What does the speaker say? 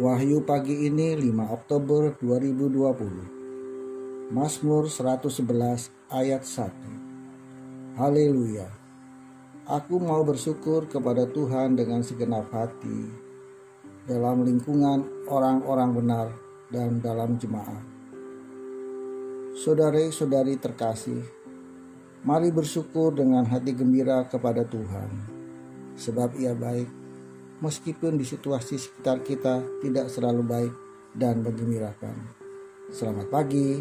Wahyu pagi ini 5 Oktober 2020 Mazmur 111 ayat 1 Haleluya. Aku mau bersyukur kepada Tuhan dengan segenap hati dalam lingkungan orang-orang benar dan dalam jemaat. Saudari-saudari terkasih, mari bersyukur dengan hati gembira kepada Tuhan, sebab Ia baik meskipun di situasi sekitar kita tidak selalu baik dan bergembirakan. Selamat pagi.